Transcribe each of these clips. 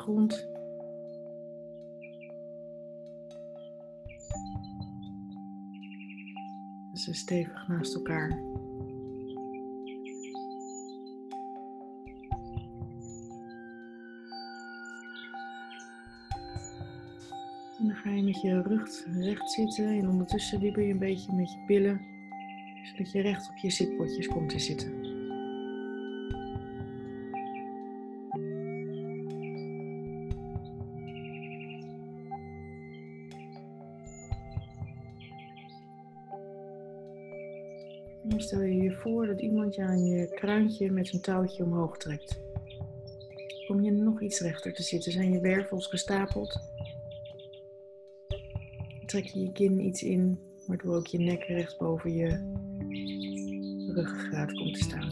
grond. Ze stevig naast elkaar. En dan ga je met je rug recht zitten en ondertussen wibber je een beetje met je billen, zodat je recht op je zitpotjes komt te zitten. Stel je je voor dat iemand je aan je kruintje met een touwtje omhoog trekt. Kom je nog iets rechter te zitten, zijn je wervels gestapeld. Trek je je kin iets in, waardoor ook je nek recht boven je ruggengraat komt te staan.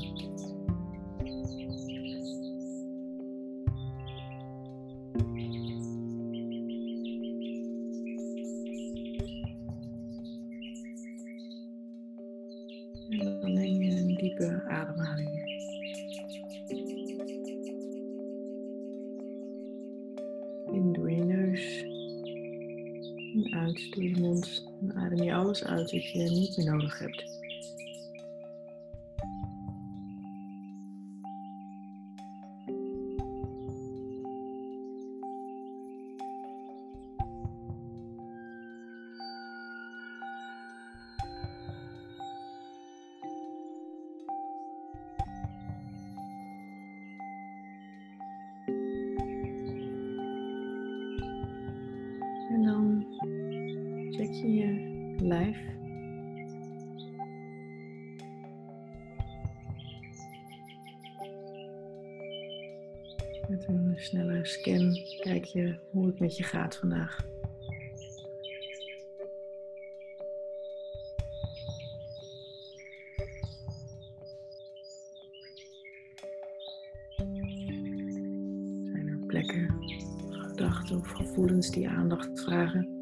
En adem je alles uit wat je niet meer nodig hebt. Met je gaat vandaag. Zijn er plekken, gedachten of gevoelens die aandacht vragen?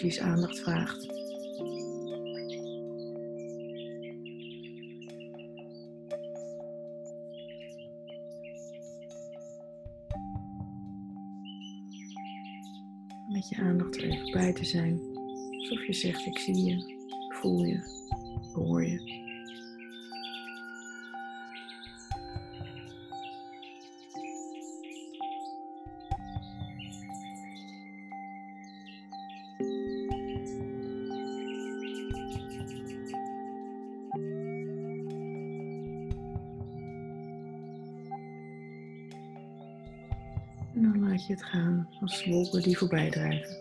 Er precies aandacht vraagt. Met je aandacht er even bij te zijn. Alsof je zegt, ik zie je, voel je, hoor je. Dan laat je het gaan als wolken die voorbij drijven.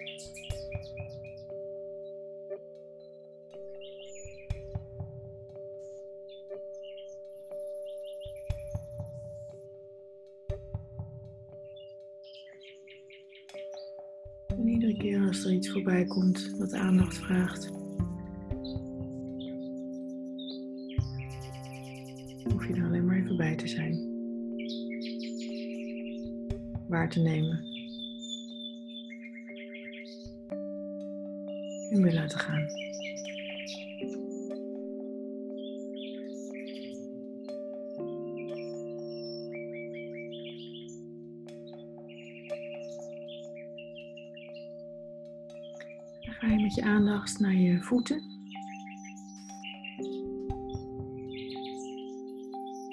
En iedere keer als er iets voorbij komt wat aandacht vraagt, hoef je er alleen maar even bij te zijn. Waar te nemen. En weer laten gaan. Ga je met je aandacht naar je voeten.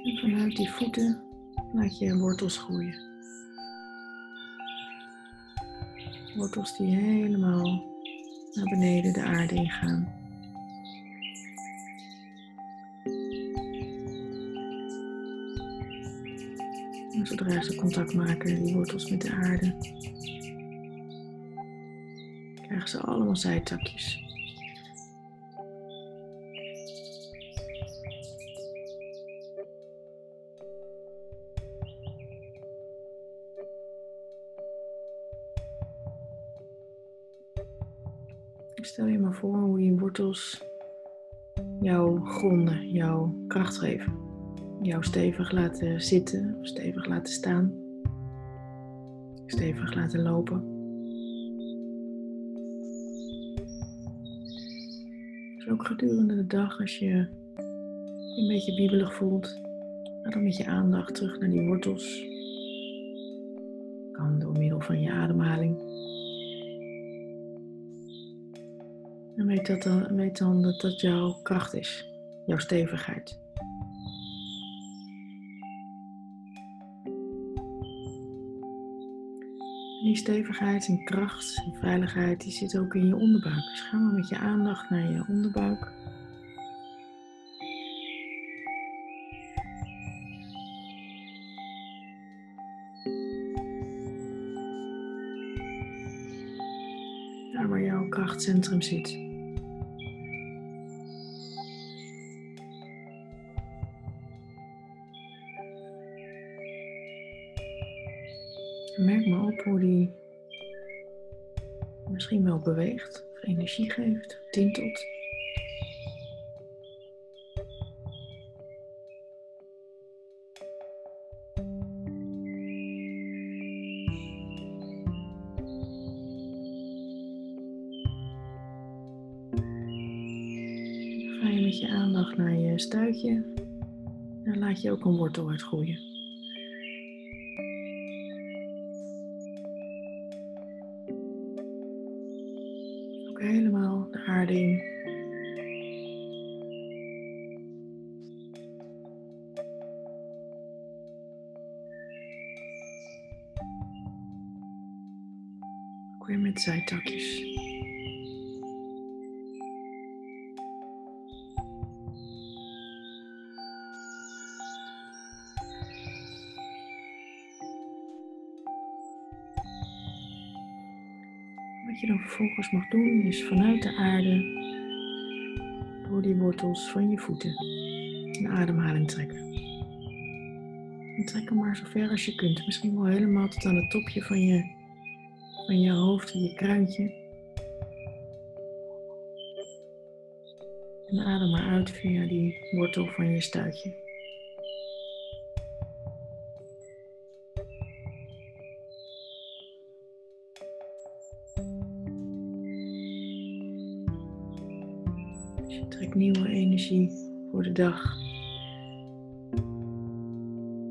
En vanuit die voeten laat je wortels groeien. Wortels die helemaal naar beneden de aarde ingaan. En zodra ze contact maken, die wortels met de aarde, krijgen ze allemaal zijtakjes. Wortels jouw gronden, jouw kracht geven. Jou stevig laten zitten stevig laten staan. Stevig laten lopen. Dus ook gedurende de dag, als je je een beetje wiebelig voelt, ga dan met je aandacht terug naar die wortels. Kan door middel van je ademhaling. En weet, dat dan, weet dan dat dat jouw kracht is, jouw stevigheid. die stevigheid en kracht en veiligheid, die zit ook in je onderbuik. Dus ga maar met je aandacht naar je onderbuik. Daar waar jouw krachtcentrum zit. Hoe die misschien wel beweegt, of energie geeft, tintelt. Ga je met je aandacht naar je stuitje en laat je ook een wortel uitgroeien. Wat je dan vervolgens mag doen is vanuit de aarde door die wortels van je voeten een ademhaling trekken. En trek hem maar zo ver als je kunt. Misschien wel helemaal tot aan het topje van je, van je hoofd, je kruintje. En adem maar uit via die wortel van je stuitje. Voor de dag.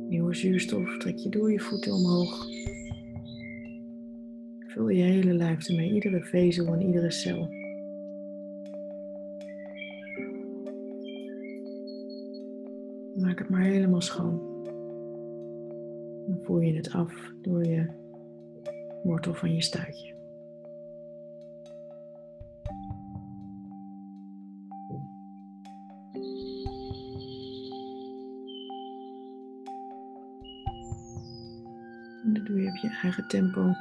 Nieuwe zuurstof trek je door je voeten omhoog. Vul je hele lijf ermee, iedere vezel en iedere cel. Maak het maar helemaal schoon. Dan voer je het af door je wortel van je stuitje. Eigen tempo.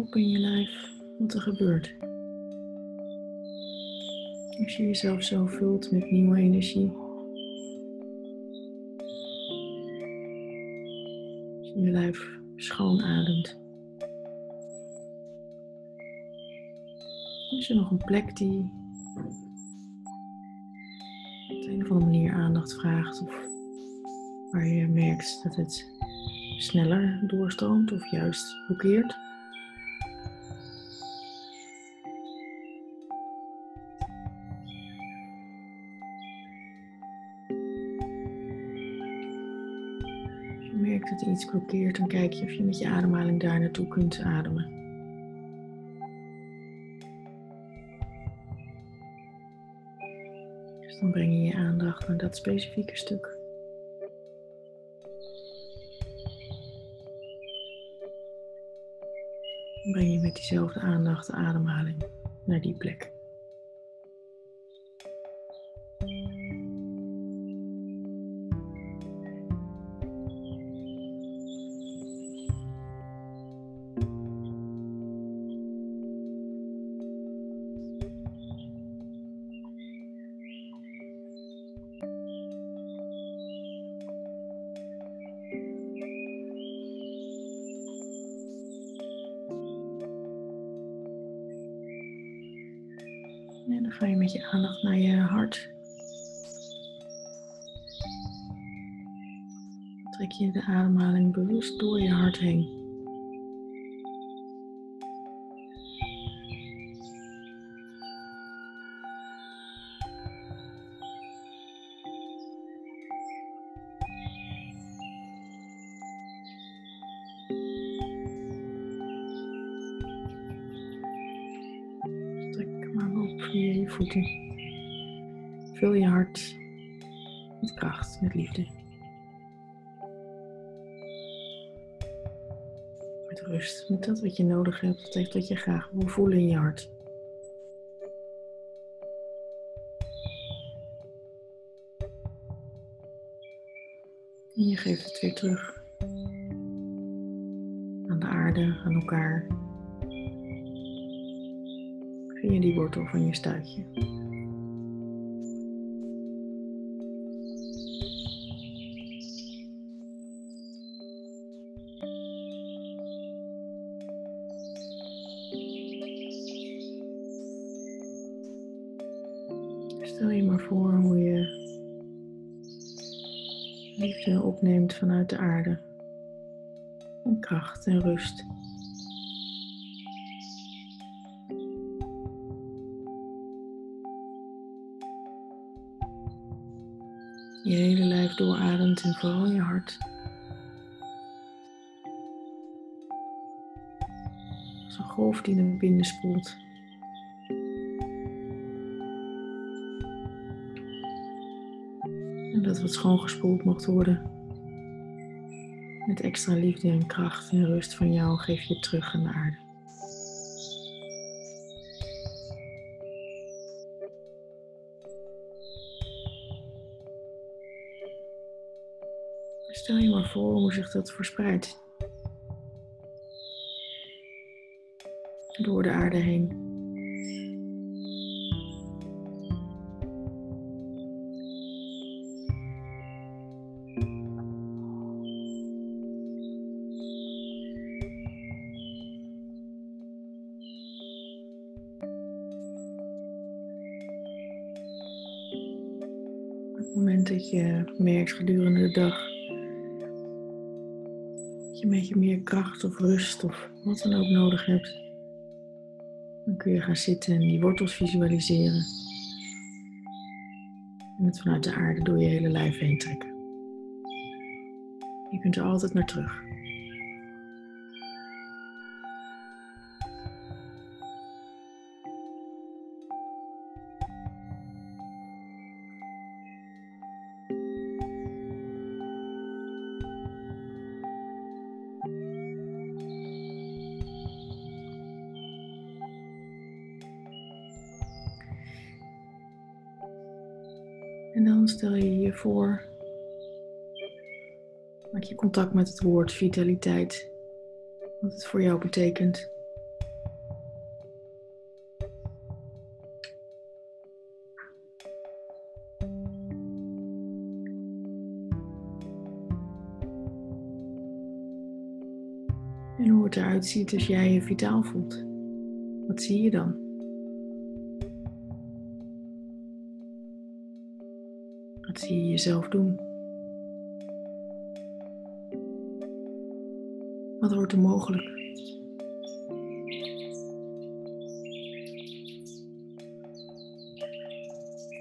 Op in je lijf wat er gebeurt. Als je jezelf zo vult met nieuwe energie. Als je je lijf schoon ademt. Is er nog een plek die op een of andere manier aandacht vraagt of waar je merkt dat het sneller doorstroomt of juist blokkeert? iets blokkeert, dan kijk je of je met je ademhaling daar naartoe kunt ademen. Dus dan breng je je aandacht naar dat specifieke stuk. Dan breng je met diezelfde aandacht de ademhaling naar die plek. Met je aandacht naar je hart. Trek je de ademhaling bewust door je hart heen. Je voeten. Vul je hart met kracht, met liefde. Met rust, met dat wat je nodig hebt, met wat je graag wil voelen in je hart. En je geeft het weer terug aan de aarde, aan elkaar. Die wortel van je stuitje. Stel je maar voor hoe je liefde opneemt vanuit de aarde. En kracht en rust. Doorademt en vooral je hart. Als een golf die naar binnen spoelt. En dat wat schoongespoeld mocht worden. Met extra liefde en kracht en rust van jou geef je terug aan de aarde. Stel je maar voor hoe zich dat verspreidt. Door de aarde heen. Op het moment dat je merkt gedurende de dag dat je meer kracht of rust of wat dan ook nodig hebt, dan kun je gaan zitten en die wortels visualiseren. En het vanuit de aarde door je hele lijf heen trekken. Je kunt er altijd naar terug. Voor, maak je contact met het woord vitaliteit, wat het voor jou betekent. En hoe het eruit ziet als jij je vitaal voelt. Wat zie je dan? Wat zie je jezelf doen? Wat wordt er mogelijk?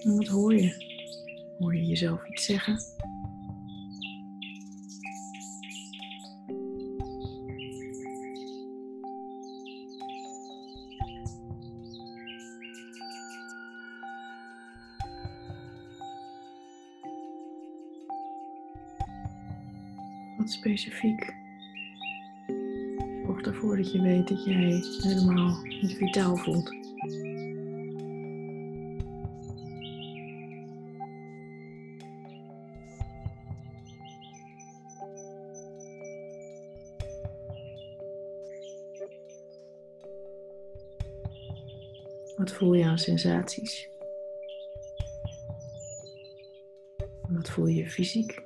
En wat hoor je? Hoor je jezelf iets zeggen? Je weet dat jij helemaal niet vitaal voelt. Wat voel je aan sensaties? Wat voel je fysiek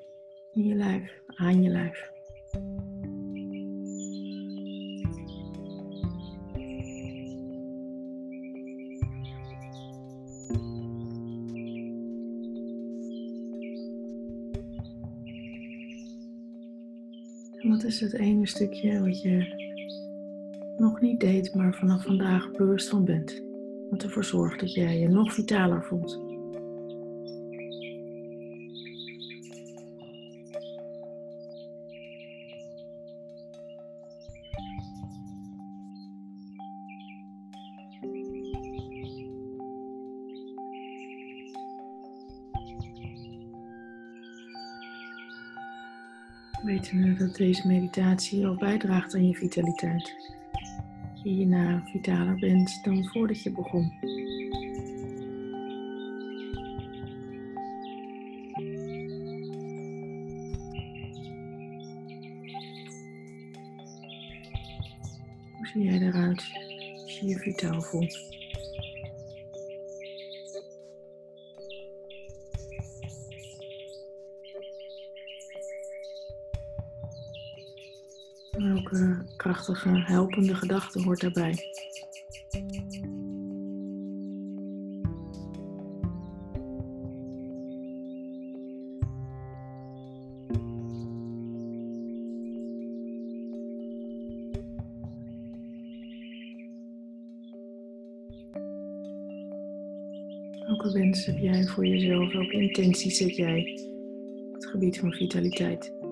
in je lijf, aan je lijf? Het ene stukje wat je nog niet deed, maar vanaf vandaag bewust van bent? Wat ervoor zorgt dat jij je nog vitaler voelt. Dat deze meditatie al bijdraagt aan je vitaliteit. Dat je hierna vitaler bent dan voordat je begon. Hoe zie jij eruit als je je vitaal voelt? Welke krachtige, helpende gedachte hoort daarbij? Welke wens heb jij voor jezelf? Welke intenties zet jij op het gebied van vitaliteit?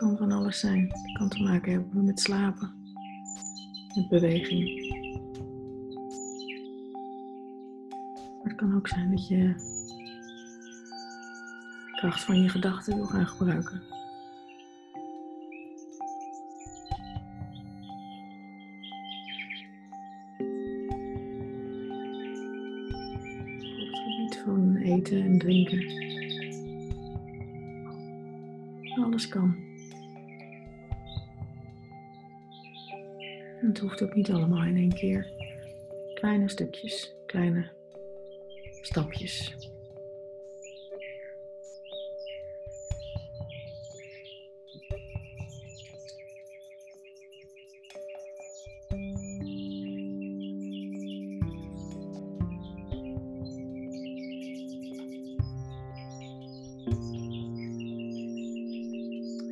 Kan van alles zijn. Het kan te maken hebben met slapen, met beweging. Maar het kan ook zijn dat je de kracht van je gedachten wil gaan gebruiken. Het gebied van eten en drinken. Alles kan. Het hoeft ook niet allemaal in één keer. Kleine stukjes, kleine stapjes.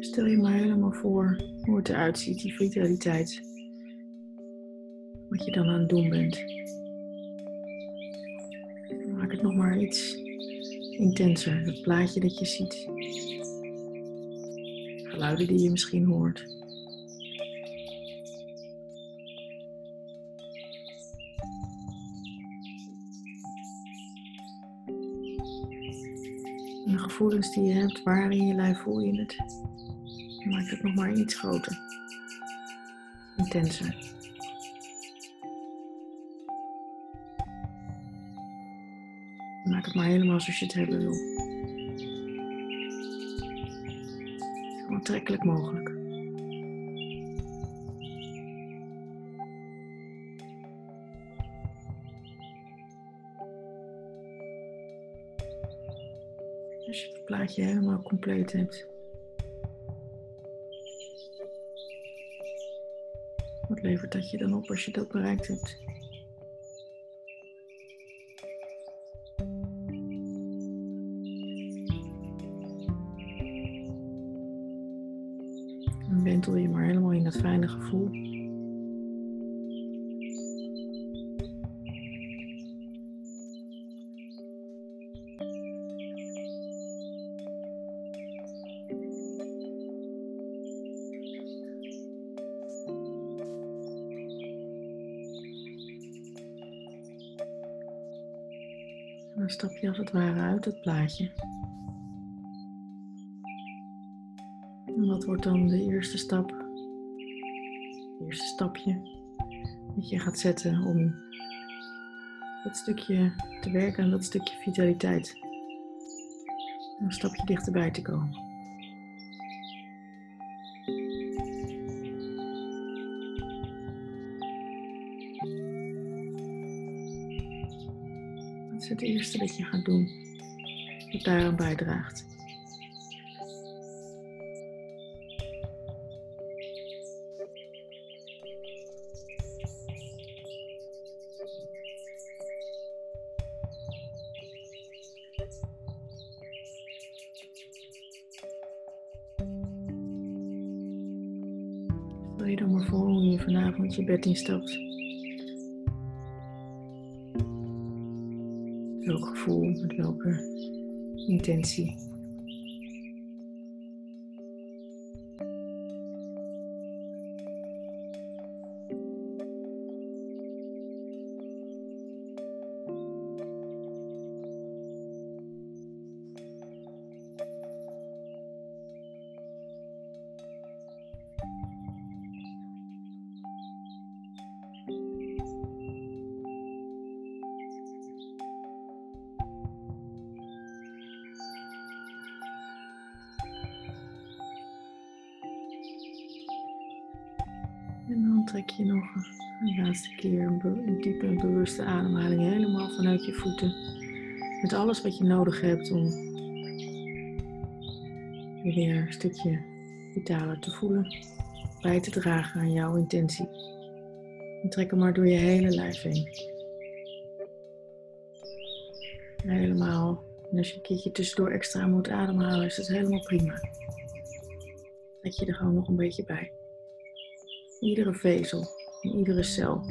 Stel je maar helemaal voor hoe het eruit ziet, die vitaliteit. Wat je dan aan het doen bent. Maak het nog maar iets intenser. Het plaatje dat je ziet. Geluiden die je misschien hoort. De gevoelens die je hebt, waar in je lijf voel je het? Maak het nog maar iets groter. Intenser. Maar helemaal zoals je het hebben wil. Zo aantrekkelijk mogelijk. Als je het plaatje helemaal compleet hebt. Wat levert dat je dan op als je dat bereikt hebt? Dan stap je als het ware uit het plaatje. En wat wordt dan de eerste stap? Het eerste stapje dat je gaat zetten om dat stukje te werken aan dat stukje vitaliteit. Om een stapje dichterbij te komen. Het eerste dat je gaat doen dat daaraan bijdraagt? Stel je dan maar voor hoe je vanavond je bed. Met welke intentie. Trek je nog een laatste keer een, diepe bewuste ademhaling helemaal vanuit je voeten. Met alles wat je nodig hebt om je weer een stukje vitaler te voelen. Bij te dragen aan jouw intentie. En trek hem maar door je hele lijf heen. Helemaal. En als je een keertje tussendoor extra moet ademhalen, is dat helemaal prima. Trek je er gewoon nog een beetje bij. Iedere vezel en iedere cel.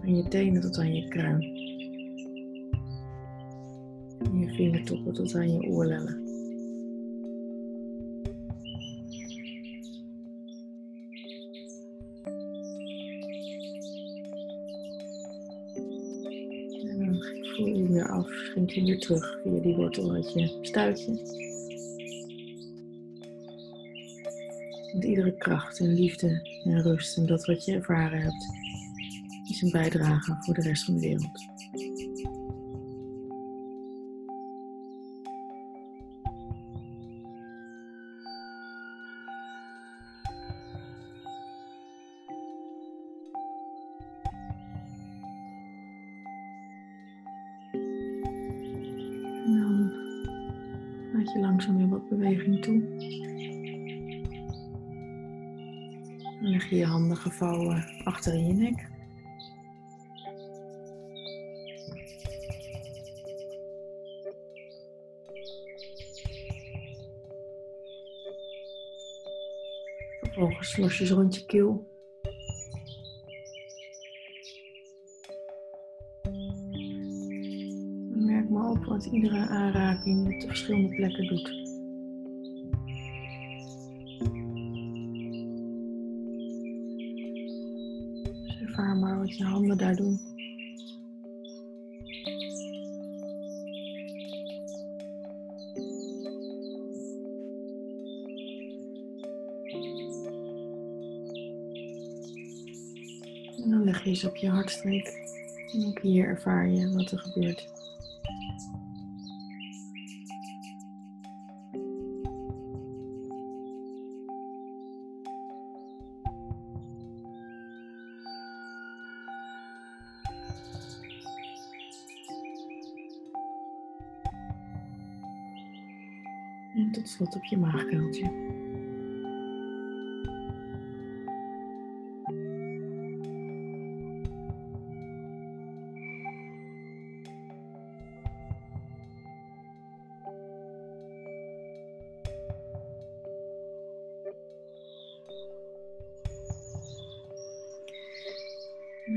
Van je tenen tot aan je kruin. En je vingertoppen tot aan je oorlellen. En dan voer je weer af, schenk je weer terug via die wortel uit je stuitje. Iedere kracht en liefde en rust en dat wat je ervaren hebt, is een bijdrage voor de rest van de wereld. Handen gevouwen achter in je nek. Vervolgens los je ze rond je keel. Merk maar op wat iedere aanraking op de verschillende plekken doet. Daar doen. En dan leg je ze op je hartstreek. En ook hier ervaar je wat er gebeurt. Op je maagkuiltje.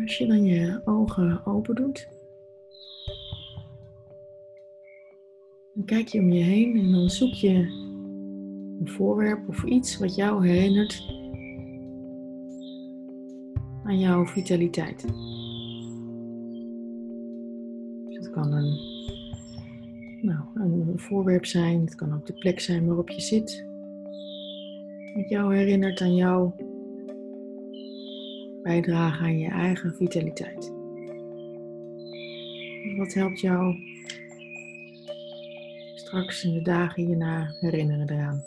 Als je dan je ogen open doet, dan kijk je om je heen en dan zoek je een voorwerp of iets wat jou herinnert aan jouw vitaliteit. Dus het kan een nou, een voorwerp zijn, het kan ook de plek zijn waarop je zit. Wat jou herinnert aan jouw bijdrage aan je eigen vitaliteit. Wat helpt jou straks in de dagen hierna herinneren eraan?